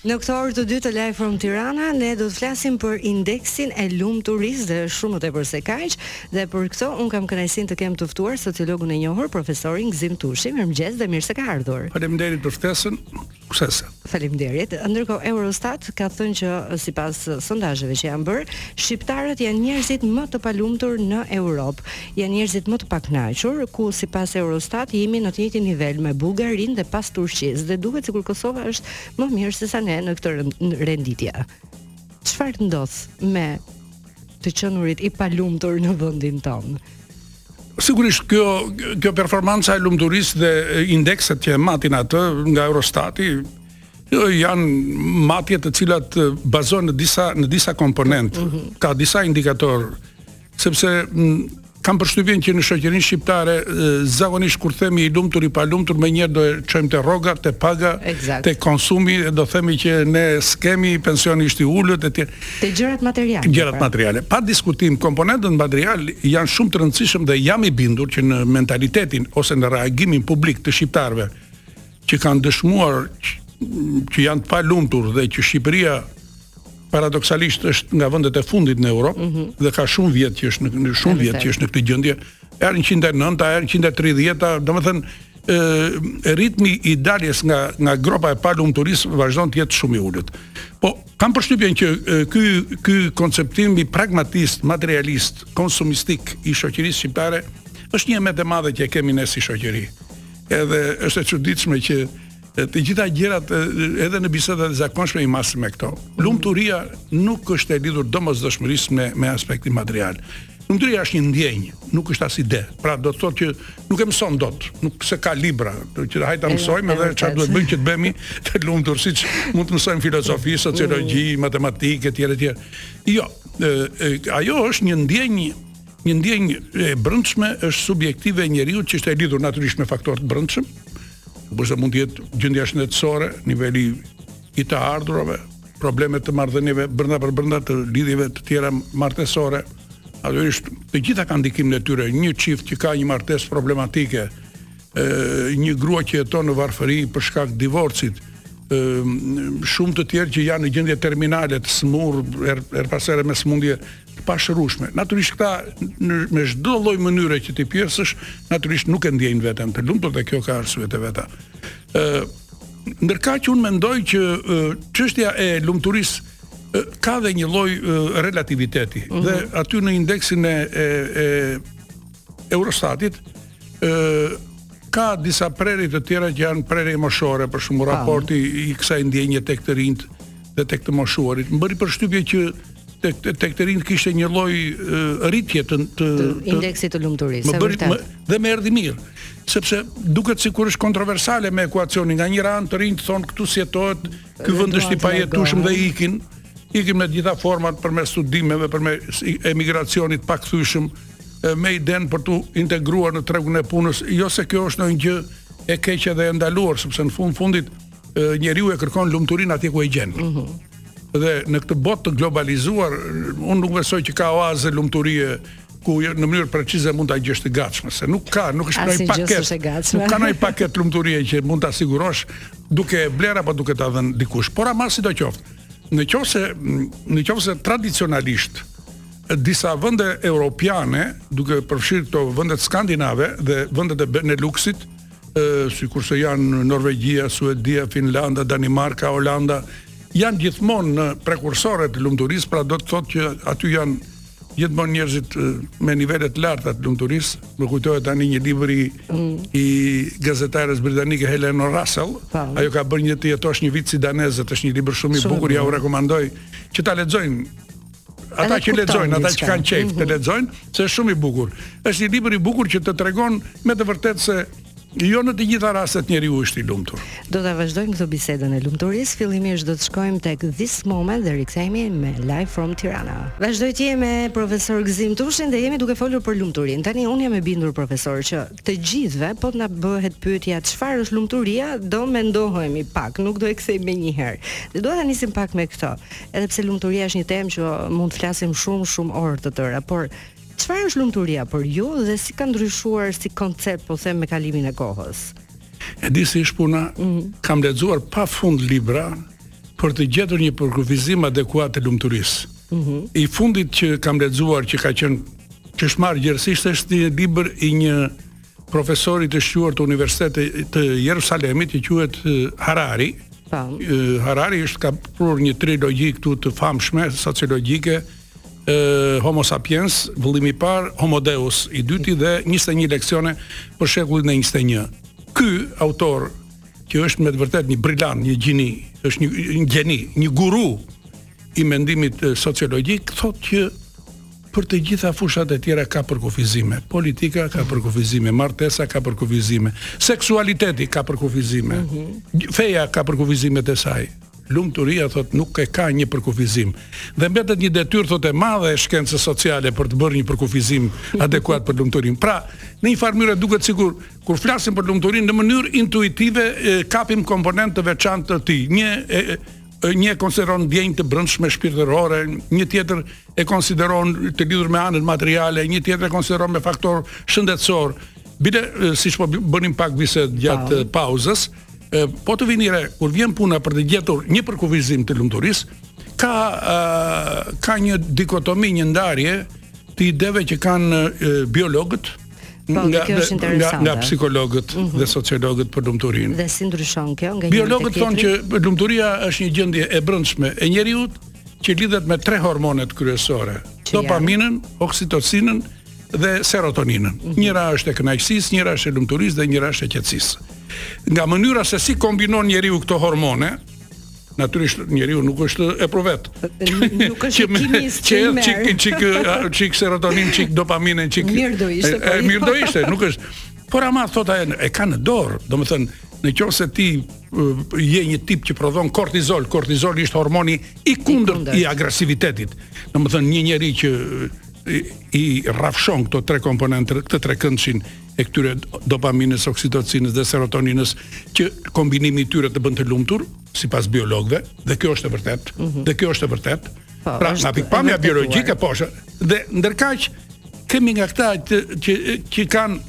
Në këtë orë të dytë të Live From Tirana ne do të flasim për indeksin e lumturisë dhe është shumë më tepër se kaq dhe për këtë unë kam kënaqësinë të kem të ftuar sociologun e njohur profesorin Gëzim Tushi. Mirëmëngjes dhe mirë se keni ardhur. Faleminderit për ftesën. Ksese. Faleminderit. Ndërkohë Eurostat ka thënë që sipas sondazheve që janë bërë, shqiptarët janë njerëzit më të palumtur në Europë. Janë njerëzit më të pakënaqur, ku sipas Eurostat jemi në të njëjtin nivel me Bullgarinë dhe pas Turqisë dhe duket sikur Kosova është më mirë se sa ne në këtë renditje. Çfarë ndodh me të qenurit i palumtur në vendin tonë? Sigurisht kjo kjo performanca e lumturisë dhe indekset që e matin atë nga Eurostati janë matje të cilat bazohen në disa në disa komponentë. Mm -hmm. Ka disa indikatorë Sepse kam përshtypjen që në shoqërinë shqiptare zakonisht kur themi i lumtur i palumtur menjëherë do e çojmë te rroga, te paga, exact. te konsumi, do themi që ne s'kemi pensioni është i ulët etj. Te gjërat materiale. Gjërat materiale. Pa diskutim, komponentët materialë janë shumë të rëndësishëm dhe jam i bindur që në mentalitetin ose në reagimin publik të shqiptarëve që kanë dëshmuar që janë të palumtur dhe që Shqipëria paradoksalisht është nga vendet e fundit në Europë mm -hmm. dhe ka shumë vjet që është në, në shumë vjet që është në këtë gjendje. Herë e 109-a, herë e 130-a, domethënë ë ritmi i daljes nga nga gropa e palumturisë vazhdon të jetë shumë i ulët. Po kam përshtypjen që ky ky konceptimi pragmatist, materialist, konsumistik i shoqërisë shqiptare është një e metë e madhe që e kemi ne si shoqëri. Edhe është e çuditshme që të gjitha gjërat edhe në bisedat e zakonshme i masim me këto. Lumturia nuk është e lidhur domosdoshmërisht me me aspektin material. Lumturia është një ndjenjë, nuk është as ide. Pra do të thotë që nuk e mëson dot, nuk është se ka libra, që hajt ta mësojmë edhe çfarë duhet bëjmë që të bëhemi të lumtur, siç mund të mësojmë filozofi, mm. sociologji, matematikë etj etj. Jo, ajo është një ndjenjë Një ndjenjë e brendshme është subjektive e njeriut që është e lidhur natyrisht me faktorë të brendshëm, kurse mund të jetë gjendja shëndetësore, niveli i të ardhurave, probleme të marrëdhënieve brenda për brenda të lidhjeve të tjera martesore. Natyrisht, të gjitha kanë ndikimin e tyre. Një çift që ka një martesë problematike, një grua që jeton në varfëri për shkak të divorcit, shumë të tjerë që janë në gjendje terminale të sëmurë, herë pas here me sëmundje të pashërueshme. Natyrisht këta në, me çdo lloj mënyre që t'i pyesësh, natyrisht nuk e ndjejnë veten të lumtur dhe kjo ka arsyet e veta. Ë ndërkaq unë mendoj që çështja e lumturisë ka dhe një lloj relativiteti. Mm -hmm. Dhe aty në indeksin e e, e Eurostatit, ë ka disa prerje të tjera që janë prerje moshore, për shembull raporti i kësaj ndjenje tek të rinjtë dhe tek të moshuarit. Më bëri përshtypje që tek tek të rinjtë kishte një lloj rritje të të, të indeksit të lumturisë. Më bëri më, dhe më erdhi mirë, sepse duket sikur është kontroversale me ekuacionin. Nga njëra anë të rinjtë thonë këtu s'jetohet, Ky vend është i pajetueshëm dhe ikin, ikin me të gjitha format përmes studimeve, përmes emigracionit pakthyeshëm, me idenë për t'u integruar në tregun e punës, jo se kjo është ndonjë gjë e keqe dhe e ndaluar, sepse në fund fundit njeriu e kërkon lumturinë atje ku e gjen. Mm -hmm. Dhe në këtë botë të globalizuar, unë nuk besoj që ka oazë lumturie ku jo, në mënyrë precize mund ta gjesh të gatshme, se nuk ka, nuk është ndonjë paketë. Nuk ka ndonjë paketë lumturie që mund ta sigurosh duke e blerë apo duke ta dhënë dikush. Por ama sidoqoftë, në qoftë se në qoftë se tradicionalisht disa vende europiane, duke përfshirë këto vendet skandinave dhe vendet e Beneluxit, ë sikurse janë Norvegjia, Suedia, Finlanda, Danimarka, Holanda, janë gjithmonë prekursore të lumturisë, pra do të thotë që aty janë gjithmonë njerëzit me nivele të larta të lumturisë. Më kujtohet tani një libër i mm. i gazetares britanike Helen Russell. Pa. Po. Ajo ka bërë një të jetosh një vit si danezët, është një libër shumë i bukur, ua rekomandoj që ta lexojnë. Ata që lexojnë, ata që kanë qejf të mhm. lexojnë, se është shumë i bukur. Është një libër i bukur që të tregon me të vërtetë se Jo në të gjitha rastet njeriu është i lumtur. Do ta vazhdojmë këtë bisedën e lumturisë. Fillimisht do të shkojmë tek This Moment dhe rikthehemi me Live from Tirana. Vazhdoj të jem me profesor Gëzim Tushin dhe jemi duke folur për lumturinë. Tani unë jam e bindur profesor që të gjithëve po të na bëhet pyetja çfarë është lumturia, do mendohemi pak, nuk do e kthejmë menjëherë. Dhe dua ta nisim pak me këtë. Edhe pse lumturia është një temë që mund të flasim shumë shumë orë të tëra, por Çfarë është lumturia për ju dhe si ka ndryshuar si koncept, po them me kalimin e kohës? E di si është puna? Mm -hmm. Kam lexuar pafund libra për të gjetur një përkufizim adekuat të lumturisë. Mm -hmm. I fundit që kam lexuar që ka qenë që është marrë gjerësisht është një libër i një profesori të shquar të Universitetit të Jerusalemit që quhet Harari. Tam. Po. Harari është ka prurë një trilogji këtu të famshme sociologjike, Homo sapiens, vëllimi i parë, Homo Deus i dyti dhe 21 leksione për shekullin e 21. Ky autor që është me të vërtetë një brilant, një gjini, është një, një gjeni, një guru i mendimit sociologjik, thotë që për të gjitha fushat e tjera ka përkufizime. Politika ka përkufizime, martesa ka përkufizime, seksualiteti ka përkufizime, mm -hmm. feja ka përkufizime të saj. Lumturia thotë nuk e ka një përkufizim dhe mbetet një detyrë thotë e madhe e shkencës sociale për të bërë një përkufizim adekuat për lumturinë. Pra, në një farë mënyre duket sikur kur flasim për lumturinë në mënyrë intuitive kapim komponentë të veçantë të tij. Një e, një e konsideron ndjenjë të brendshme shpirtërore, një tjetër e konsideron të lidhur me anën materiale, një tjetër e konsideron me faktorë shëndetësorë. Bile, siç po bënim pak bisedë gjatë pauzës, po të vini re, kur vjen puna për të gjetur një përkufizim të lumturisë, ka uh, ka një dikotomi, një ndarje të ideve që kanë uh, biologët, Po, nga, kjo është interesante. Nga, nga psikologët mm -hmm. dhe sociologët për lumturinë. Dhe si ndryshon kjo nga Biologët thonë që lumturia është një gjendje e brendshme e njeriut që lidhet me tre hormonet kryesore: dopaminën, oksitocinën dhe serotoninën. Mhm. Njëra është e kënaqësisë, njëra është e lumturisë dhe njëra është e qetësisë. Nga mënyra se si kombinon njeriu këto hormone, natyrisht njeriu nuk është epruvetë. Nuk është kimist që merr. Çik çik çik serotonin, çik dopaminë, çik. Mirë do ishte. Po e, mirë do ishte, nuk është. Por ama thotë ai e ka në dorë, domethënë në qoftë se ti je një tip që prodhon kortizol, kortizoli është hormoni i kundërt i agresivitetit. Domethënë një njeri që i rrafshon këto tre komponentë, këtë trekëndëshin e këtyre dopaminës, oksitocinës dhe serotoninës që kombinimi i tyre të bën të lumtur sipas biologëve dhe kjo është e vërtetë. Mm -hmm. Dhe kjo është e vërtetë. Po, pra, nga pikëpamja biologjike po është. Dhe ndërkaq kemi nga këta që që, që kanë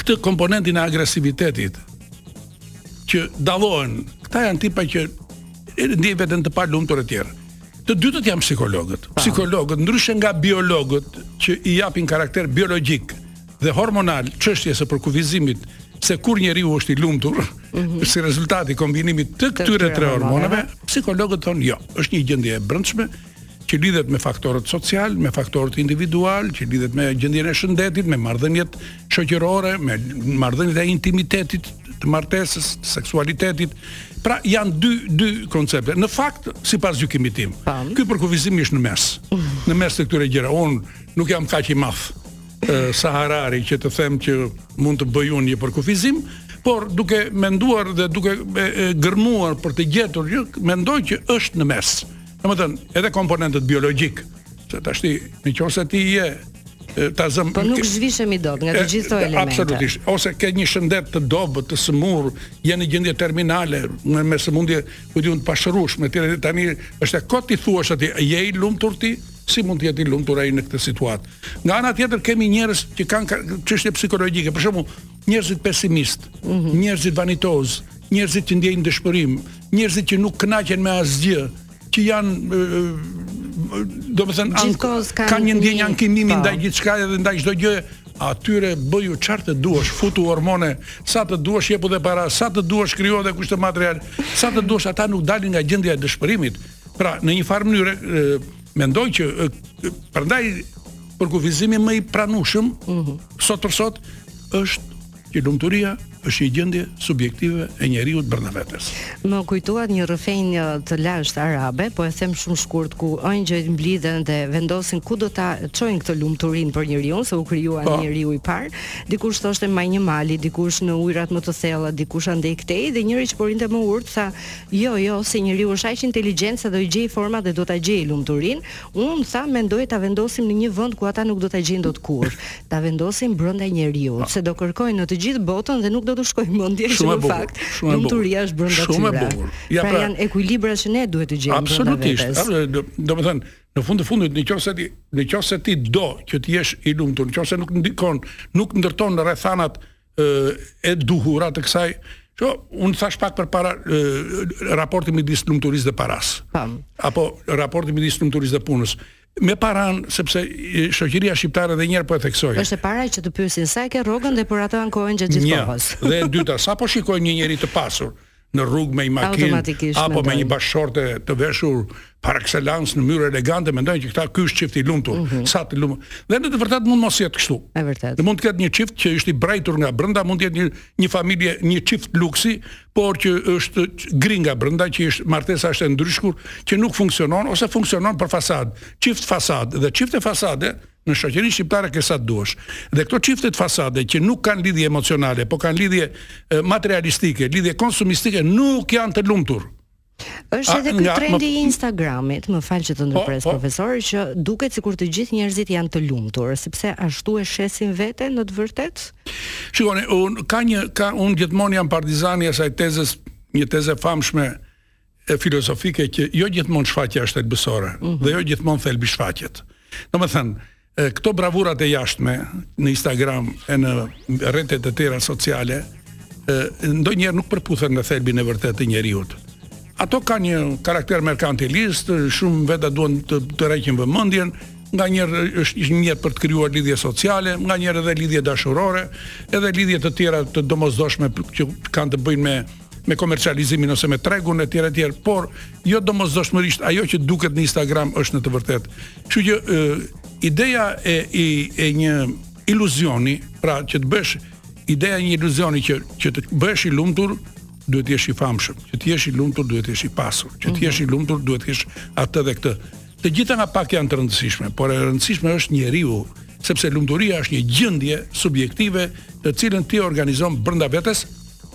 këtë komponentin e agresivitetit që dallohen. Këta janë tipa që ndjejnë veten të palumtur e tjera. Të dytët janë psikologët. Po. Psikologët, ndryshe nga biologët që i japin karakter biologjik dhe hormonal çështjes së përkufizimit se kur njeriu është i lumtur, mm -hmm. si rezultat i kombinimit të këtyre tre hormoneve, psikologët thonë jo, është një gjendje e brendshme që lidhet me faktorët socialë, me faktorët individualë, që lidhet me gjendjen e shëndetit, me marrëdhëniet shoqërore, me marrëdhëniet e intimitetit, të martesës, të seksualitetit. Pra janë dy dy koncepte. Në fakt, sipas gjykimit tim, ky përkufizim është në mes. Në mes të këtyre gjëra, unë nuk jam kaq i madh sa Harari që të them që mund të bëj unë një përkufizim, por duke menduar dhe duke e, e, gërmuar për të gjetur, mendoj që është në mes. Domethënë, edhe komponentët biologjikë, Se tash ti, në qoftë se ti je ta zëmë Po nuk zhvishemi dot nga të gjithë këto elemente. Absolutisht. Ose ke një shëndet të dobët, të sëmurë, je në gjendje terminale, me, me sëmundje ku di unë të pashërueshme, ti tani është e kotë t'i thuash atij, je i lumtur ti? Si mund të jetë i lumtur ai në këtë situatë? Nga ana tjetër kemi njerëz që kanë çështje psikologjike, për shembull, njerëzit pesimistë, mm -hmm. njerëzit vanitozë, njerëzit që ndjejnë dëshpërim, njerëzit që nuk kënaqen me asgjë, që janë domethënë kanë kanë një ndjenjë ankimi po. ndaj gjithçka dhe ndaj çdo gjëje atyre bëju çfarë të duash, futu hormone, sa të duash jepu dhe para, sa të duash krijoju dhe kushte materiale, sa të duash ata nuk dalin nga gjendja e dëshpërimit. Pra, në një farë mënyre mendoj që prandaj përkufizimi më i pranueshëm mm -hmm. sot për sot është Që lumturia është një gjendje subjektive e njeriut brenda vetes. Më kujtuat një rrëfenjë të lashtë arabe, po e them shumë shkurt ku ëngjëjt mblidhen dhe vendosin ku do ta çojnë këtë lumturinë për njeriun, se u krijua po. njeriu i parë. Dikush thoshte majë një mali, dikush në ujërat më të thella, dikush andej këtej dhe njëri që po rrinte më urtë tha, "Jo, jo, se njeriu është aq inteligjent sa do i gjejë format dhe do ta gjejë lumturinë." Unë tha, "Mendoj ta vendosim në një vend ku ata nuk do ta gjejnë dot kurrë." ta vendosim brenda njeriut, se do kërkojnë në të gjithë botën dhe nuk do t'u shkojë mendja që në fakt lumturia është brenda tyre. Shumë e bukur. Ja pra, pra janë ekuilibra që ne duhet të gjejmë. Absolutisht. Domethënë, në fund të fundit në qoftë se ti do që të jesh i lumtur, në qoftë se nuk ndikon, nuk ndërton rrethanat e duhura të kësaj Kjo, unë thashë pak përpara raporti midis lumturisë dhe parasë. Po. Apo raporti midis lumturisë dhe punës. Me paranë, sepse shoqëria shqiptare edhe një herë po e theksoj. Është e para që të pyesin sa e ke rrogën dhe për atë ankohen gjatë gjithë kohës. Një, dhe e dyta, sapo shikojnë një njeri të pasur, në rrugë me një makinë apo me një bashkëshorte të veshur par excellence në mënyrë elegante, mendojnë që këta ky është çift i lumtur, mm -hmm. sa të lumtur. Dhe në të vërtetë mund të mos jetë kështu. Është vërtet. Dhe mund të ketë një çift që është i brejtur nga brenda, mund të jetë një një familje, një çift luksi, por që është gri nga brenda, që është martesa është e ndryshkur, që nuk funksionon ose funksionon për fasadë. Çift fasadë dhe çifte fasade Në shoqërinë shqiptare ke sa të duash. Dhe këto çiftet fasade që nuk kanë lidhje emocionale, po kanë lidhje materialistike, lidhje konsumistike, nuk janë të lumtur. Është edhe ky trendi i Instagramit, më fal që të po, ndërpres po. profesor, që duket sikur të gjithë njerëzit janë të lumtur, sepse ashtu e shesin veten në të vërtetë. Shikoni, unë ka një ka unë gjithmonë jam partizan i asaj tezës, një tezë e famshme e filozofike që jo gjithmonë shfaqja është thelbësore mm -hmm. dhe jo gjithmonë thelbi shfaqet. Domethënë, këto bravurat e jashtme në Instagram e në rrjetet e tjera sociale, ndonjëherë nuk përputhen me thelbin e vërtetë të njeriut. Ato kanë një karakter merkantilist, shumë veta duan të, tërheqin vëmendjen, nganjëherë është një mjet për të krijuar lidhje sociale, nganjëherë edhe lidhje dashurore, edhe lidhje të tjera të domosdoshme që kanë të bëjnë me me komercializimin ose me tregun e tjera e tjera, por jo domosdoshmërisht ajo që duket në Instagram është në të vërtetë. Kështu që e, ideja e, e, e një iluzioni, pra që të bëhesh ideja e një iluzioni që, që të bëhesh i lumtur, duhet të jesh i famshëm, që të jesh i lumtur duhet të jesh i pasur, që të jesh i lumtur duhet të jesh atë dhe këtë. Të gjitha nga pak janë të rëndësishme, por e rëndësishme është njeriu, sepse lumturia është një gjendje subjektive, të cilën ti e organizon brenda vetes,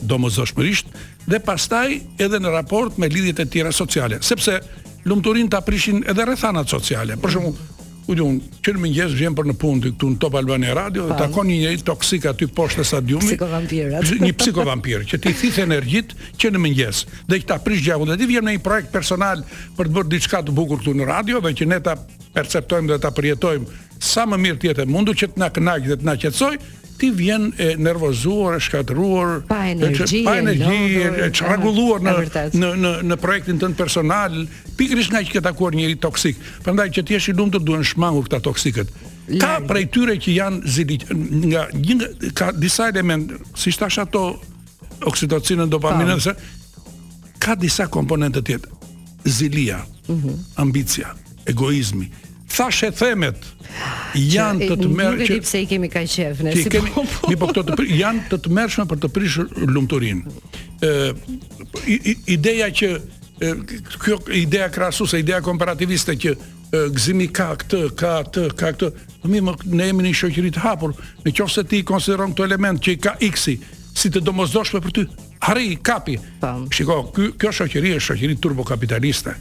domosdoshmërisht dhe pastaj edhe në raport me lidhjet e tjera sociale, sepse lumturinë ta prishin edhe rrethanat sociale. Për shembull, ku diun, që në mëngjes vjen për në punë këtu në Top Albania Radio dhe takon një njeri toksik aty poshtë stadiumit. Psikovampir. Një psikovampir që t'i thith energjitë që në mëngjes dhe që ta prish gjakun dhe ti vjen me një projekt personal për të bërë diçka të bukur këtu në radio dhe që ne ta perceptojmë dhe ta përjetojmë sa më mirë të jetë e mundur që të na kënaqë dhe të na qetësojë, Ti vjen e nervozuar, e shkatërruar, pa energji, pa energji, e çrregulluar në në në në projektin tënd personal, pikërisht ngaqë ke takuar njeri toksik. Prandaj që të jesh i lumtur duhen shmangur këta toksikët. Ka prej tyre që janë zili nga një ka disa elemente, siç thashë ato oksitocinën, dopaminën, po. se ka disa komponentë të tjerë. Zilia, ambicia, egoizmi, thashethemet janë të tmerr Nuk e di pse i kemi kaq qejf ne si kemi, popull. E po këto janë të tmerrshme për të prishur lumturinë. Ë ideja që e, kjo ideja krahasuese, ideja komparativiste që Gëzimi ka këtë, ka atë, ka këtë. Po mirë, ne jemi në një shoqëri të hapur. Në qoftë se ti konsideron këto elemente që i ka X-i si të domosdoshme për ty, Arriji, kapi. Tam. Po. Shiko, ky kjo shoqëri është shoqëri turbokapitaliste.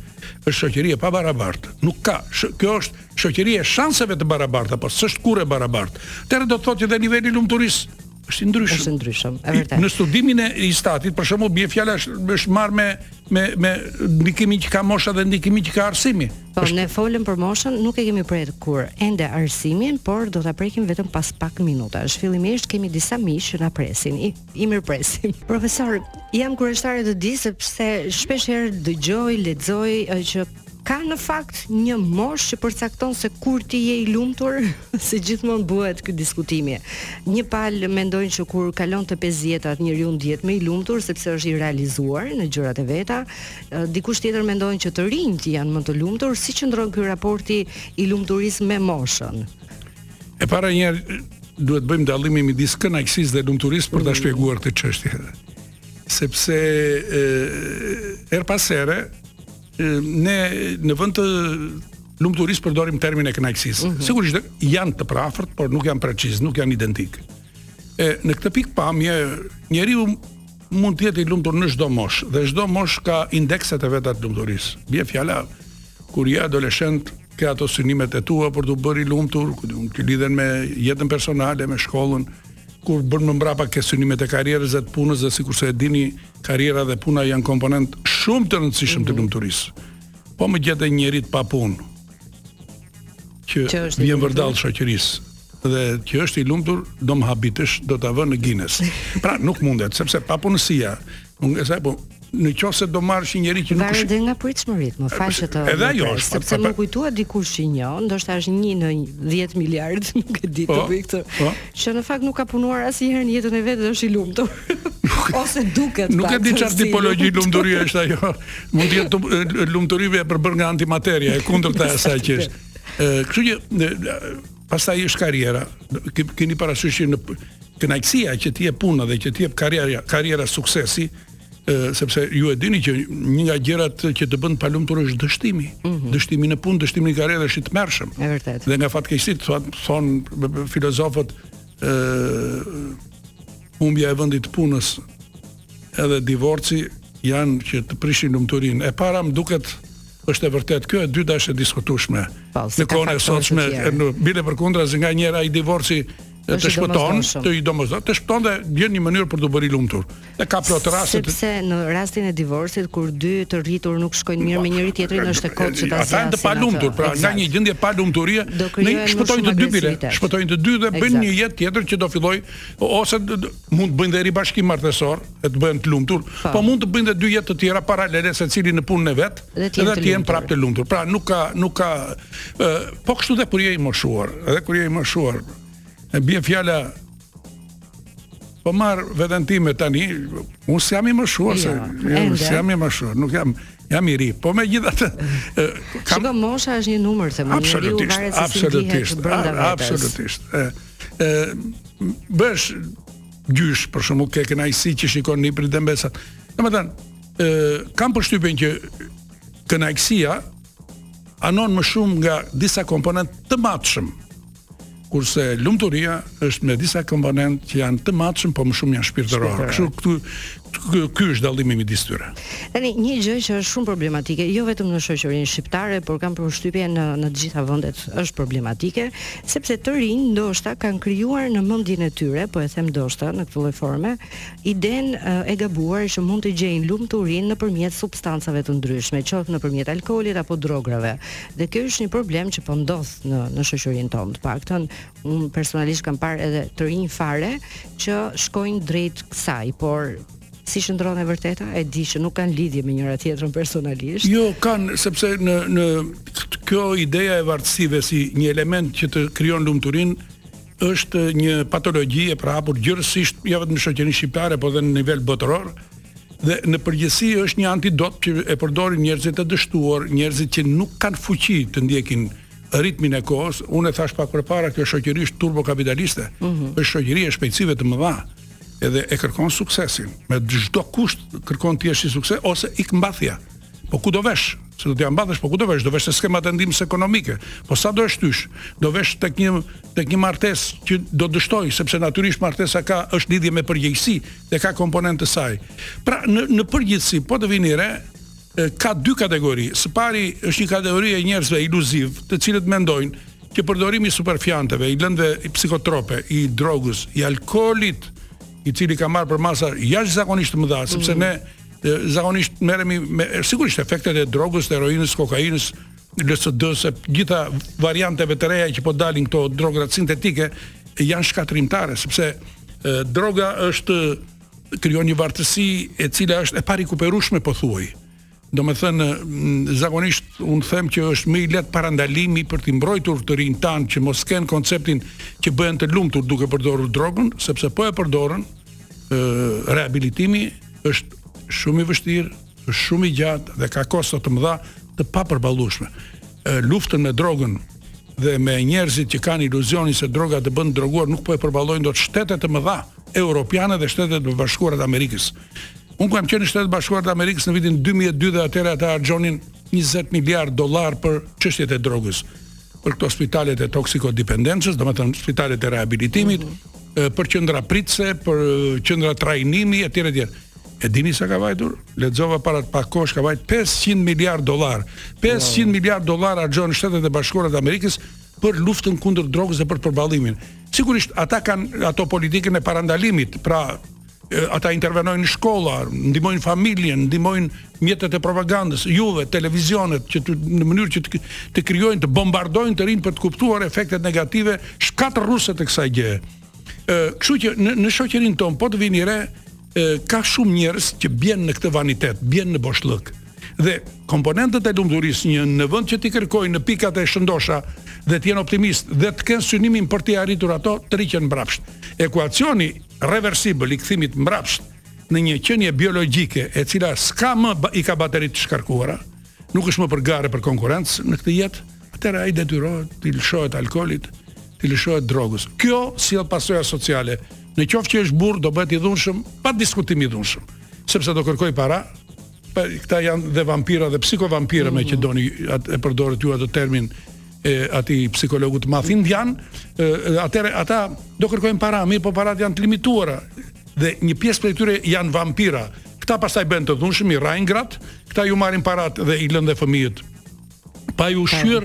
Është shoqëri e pabarabartë. Nuk ka, sh, kjo është shoqëri e shanseve të barabarta, por s'është kurrë e barabartë. Atëherë do të thotë që dhe niveli i lumturisë është i ndryshëm. Është i ndryshëm, e vërtetë. Në studimin e INSTAT-it, për shembull, bie fjala është, është marrë me me me ndikimin që ka mosha dhe ndikimin që ka arsimi. Po ne folëm për moshën, nuk e kemi prekur ende arsimin, por do ta prekim vetëm pas pak minutash. Fillimisht kemi disa miq që na presin. I i mirëpresim. Profesor, jam kureshtare të di sepse shpesh herë dëgjoj, lexoj që ka në fakt një moshë që përcakton se kur ti je i lumtur, se gjithmonë bëhet ky diskutimi. Një palë mendojnë që kur kalon të 50-at njeriu ndihet më i lumtur sepse është i realizuar në gjërat e veta. Dikush tjetër mendon që të rinjtë janë më të lumtur, si qëndron ky raporti i lumturisë me moshën? E para një duhet të bëjmë dallimin midis kënaqësisë dhe lumturisë për ta mm. shpjeguar këtë çështje. Sepse herë pas here ne në vend të lumturisë përdorim termin e kënaqësisë. Mm -hmm. Sigurisht janë të përafërt, por nuk janë preciz, nuk janë identik. E në këtë pikëpamje njeriu mund të jetë i lumtur në çdo moshë dhe çdo moshë ka indekset e veta të lumturisë. Bie fjala kur je adoleshent Ke ato synimet e tua për t'u bërë i lumtur, ku di unë, që lidhen me jetën personale, me shkollën, kur bëhesh më mbrapa ke synimet e karrierës dhe të punës dhe sikurse e dini, karriera dhe puna janë komponentë shumë të rëndësishëm të mhm. lumturisë. Po më gjete njeri të papunë që, që vjen vërdall shoqërisë. dhe që është i lumtur do më habitësh, do ta vë në Guinness. Pra nuk mundet sepse papunësia, mungesa po në qoftë se do marrësh një njeri që nuk është nga pritshmëritë, më fal që të Edhe ajo është, sepse m'u kujtua dikush që njoh, ndoshta është një në 10 miliardë, nuk e di të po, bëj këtë. Po. Që në fakt nuk ka punuar asnjëherë në jetën e vet dhe është i lumtur. Ose duket. Nuk e di çfarë tipologji lumturie është ajo. Mund të jetë lumturi e përbërë nga antimateria, e kundërta e asaj që është. Kështu që pastaj është karriera. Keni parasysh kënaqësia që të jep puna dhe që të jep karriera, karriera suksesi, sepse ju e dini që një nga gjërat që të bën të palumtur është dështimi. Mm -hmm. Dështimi në punë, dështimi në karrierë është i tmerrshëm. Është vërtet. Dhe nga fatkeqësitë thonë thonë filozofët ë humbja e vendit të punës Edhe divorci janë që të prishin lumturinë. E para më duket është e vërtetë kjo, e dyta është e diskutueshme. Po, në kohën e sotshme, bile përkundrazi nganjëherë divorci të të shpëton, është i domosdoshëm, të shpëton dhe gjen një mënyrë për t'u bërë i lumtur. E ka plot raste. Sepse në rastin e divorcit kur dy të rritur nuk shkojnë mirë me njëri-tjetrin është e kotë që ta zgjasin. Ata të palumtur, pra nga një gjendje palumturie, ne shpëtojnë të dy bile, shpëtojnë të dy dhe bëjnë një jetë tjetër që do fillojë ose mund të bëjnë dhe ribashkim martesor, e të bëhen të lumtur, po, po mund të bëjnë dhe dy jetë të tjera paralele secili në punën e vet, dhe të jenë prapë të lumtur. Pra nuk ka nuk ka ë po kështu dhe kur je i moshuar, edhe kur je i moshuar. E bie fjala Po marr veten time tani, unë s'jam i moshuar, jo, jo, unë s'jam i moshuar, nuk jam jam i ri. Po megjithatë, kam Shiko mosha është një numër se njeriu varet se si ndihet brenda vetes. Absolutisht. Absolutisht. ë bëhesh gjysh, për shembull ke kënaqësi që shikon nipërit dhe mbesat. Domethënë, ë kam përshtypjen që kënaqësia anon më shumë nga disa komponent të matshëm. Kurse lumturia është me disa komponent që janë të matshëm, po më shumë janë shpirtërorë. Kështu këtu Ky është dallimi midis tyre. Tani një gjë që është shumë problematike, jo vetëm në shoqërinë shqiptare, por kam përshtypjen në në të gjitha vendet është problematike, sepse të rinj ndoshta kanë krijuar në mendjen e tyre, po e them ndoshta në këtë lloj forme, idenë e gabuar që mund të gjejnë lumturinë nëpërmjet substancave të ndryshme, qoftë nëpërmjet alkoolit apo drograve. Dhe kjo është një problem që po ndodh në në shoqërinë tonë, të paktën Unë personalisht kam parë edhe të rinj fare që shkojnë drejt kësaj, por si qëndron e vërteta e di që nuk kanë lidhje me njëra tjetrën personalisht. Jo, kanë sepse në në kjo ideja e vartësive si një element që të krijon lumturinë është një patologji e përhapur gjerësisht jo vetëm në shoqërinë shqiptare, por edhe në nivel botëror. Dhe në përgjithësi është një antidot që e përdorin njerëzit e dështuar, njerëzit që nuk kanë fuqi të ndjekin ritmin e kohës, unë e thashë pak përpara, kjo shoqëri është turbokapitaliste, mm -hmm. është shoqëri e shpejtësive të mëdha, edhe e kërkon suksesin, me çdo kusht kërkon të jesh i sukses, ose ik mbathja, po ku do vesh, se do t'ia mbathësh, po ku do vesh, do vesh te skemat e ndihmës ekonomike, po sa do e shtysh, do vesh te një, te një martesë që do dështojë, sepse natyrisht martesa ka është lidhje me përgjegjësi dhe ka komponent të saj. Pra, në, në përgjithësi, po të vini re, Ka dy kategori. Së pari, është një kategori e njerëzve iluziv, të cilët mendojnë që përdorimi i stupefianteve, i lëndëve psikotrope, i drogës, i alkoolit, i cili ka marrë përmasa jashtëzakonisht të mëdha, sepse mm. ne zakonisht merremi me sigurisht efektet e drogës, heroinës, kokainës, LSD-së, gjitha varianteve të reja që po dalin këto drograt sintetike janë shkatërrimtare, sepse e, droga është krijon një vartësi e cila është e parekuperueshme pothuaj. Domethënë, zakonisht, unë them që është më i lehtë parandalimi për t'i mbrojtur të rinjtë tanë që mos kenë konceptin që bëhen të lumtur duke përdorur drogën, sepse po e përdorën, rehabilitimi është shumë i vështirë, është shumë i gjatë dhe ka kosto të mëdha të papërballueshme. Luftën me drogën dhe me njerëzit që kanë iluzionin se droga të bën të droguar nuk po e përballojnë dot shtete të mëdha. Europiane dhe Shtetet e Bashkuara të Amerikës. Unë kam qenë në Shtetet e Bashkuara të Amerikës në vitin 2002 dhe atëherë ata harxhonin 20 miliard dollar për çështjet e drogës, për këto spitalet e toksikodependencës, domethënë spitalet e rehabilitimit, mm -hmm. për qendra pritëse, për qendra trajnimi etj etj. E dini sa ka vajtur? Lexova para pak kohësh ka vajt 500 miliard dollar. 500 wow. miliard dollar harxhon Shtetet e Bashkuara të Amerikës për luftën kundër drogës dhe për përballimin. Sigurisht ata kanë ato politikën e parandalimit, pra ata intervenojnë në shkolla, ndihmojnë familjen, ndihmojnë mjetet e propagandës, juve, televizionet që të, në mënyrë që të, të krijojnë, të bombardojnë të rinjtë për të kuptuar efektet negative shkatërruese të kësaj gjëje. Ë, kështu që në, në shoqërinë tonë po të vini re, ka shumë njerëz që bjen në këtë vanitet, bjen në boshllëk. Dhe komponentët e lumturisë një në vend që t'i kërkojnë në pikat e shëndosha dhe të jenë optimist dhe të kenë synimin për t'i arritur ato, tërhiqen mbrapsht. Ekuacioni reversibël i kthimit mbrapsht në një qenie biologjike e cila s'ka më i ka bateritë të shkarkuara, nuk është më për garë e për konkurrencë në këtë jetë, atëherë ai detyrohet t'i lëshohet alkoolit, t'i lëshohet drogës. Kjo sjell pasoja sociale. Në qoftë që është burrë, do bëhet i dhunshëm, pa diskutim i dhunshëm, sepse do kërkojë para. Pa, këta janë dhe vampira dhe psikovampira mm -hmm. meqë mhm. doni at, e përdorët ju atë termin e atij psikologut të madh indian, atëherë ata do kërkojnë para, mirëpo paratë janë të limituara dhe një pjesë prej tyre janë vampira. Këta pastaj bëhen të dhunshëm, i rrahin gratë, këta iu marrin paratë dhe i lënë dhe fëmijët pa i ushqyer,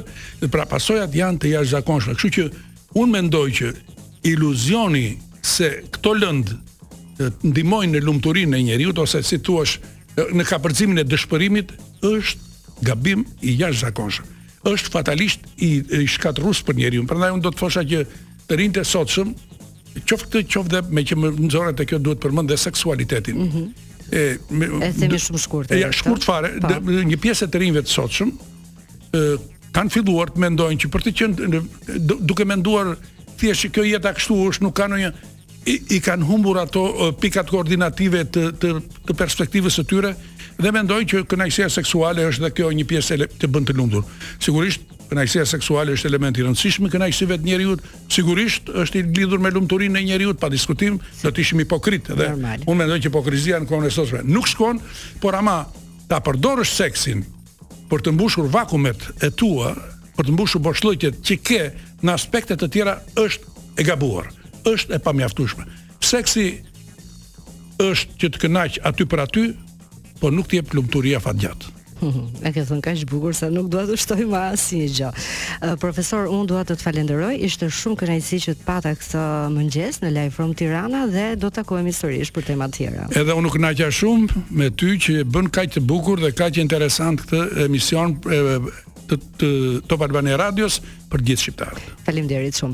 pra pasojat janë të jashtëzakonshme. Kështu që unë mendoj që iluzioni se këto lëndë ndihmojnë në lumturinë e njeriut ose si thua në kapërcimin e dëshpërimit është gabim i jashtëzakonshëm. Është fatalisht i, i shkatërrues për njeriun. Prandaj unë do të thosha që Të rinjtë e sotshëm, qoftë këtë, qoftë dhe meqë më nxore te kjo duhet të përmend dhe seksualitetin. Mm -hmm. E, me, e themi shumë shkurt. Ja, shkurt fare, dhe, po. një pjesë e të rinjve të sotshëm ë kanë filluar të mendojnë që për të qenë duke menduar thjesht kjo jeta kështu është, nuk kanë një i, i kanë humbur ato pikat koordinative të të, të perspektivës së tyre dhe mendojnë që kënaqësia seksuale është dhe kjo një pjesë e të bën të lumtur. Sigurisht Kënaqësia seksuale është element i rëndësishëm i kënaqësive të njeriut, sigurisht është i lidhur me lumturinë e njeriut, pa diskutim, do të ishim hipokritë dhe unë mendoj që hipokrizia në kohën e sotshme nuk shkon, por ama ta përdorësh seksin për të mbushur vakumet e tua, për të mbushur boshllëqet që ke në aspekte të tjera është e gabuar, është e pamjaftueshme. Seksi është që të kënaq aty për aty, por nuk të jep lumturi afatgjatë. E ke thënë kaq bukur sa nuk dua të shtoj më asnjë gjë. Profesor, unë dua të të falenderoj. Ishte shumë kënaqësi që të pata këtë mëngjes në Live from Tirana dhe do të takohemi sërish për tema të tjera. Edhe unë u kënaqa shumë me ty që e bën kaq të bukur dhe kaq interesant këtë emision të, të Top Albania Radios për gjithë shqiptarët. Faleminderit shumë.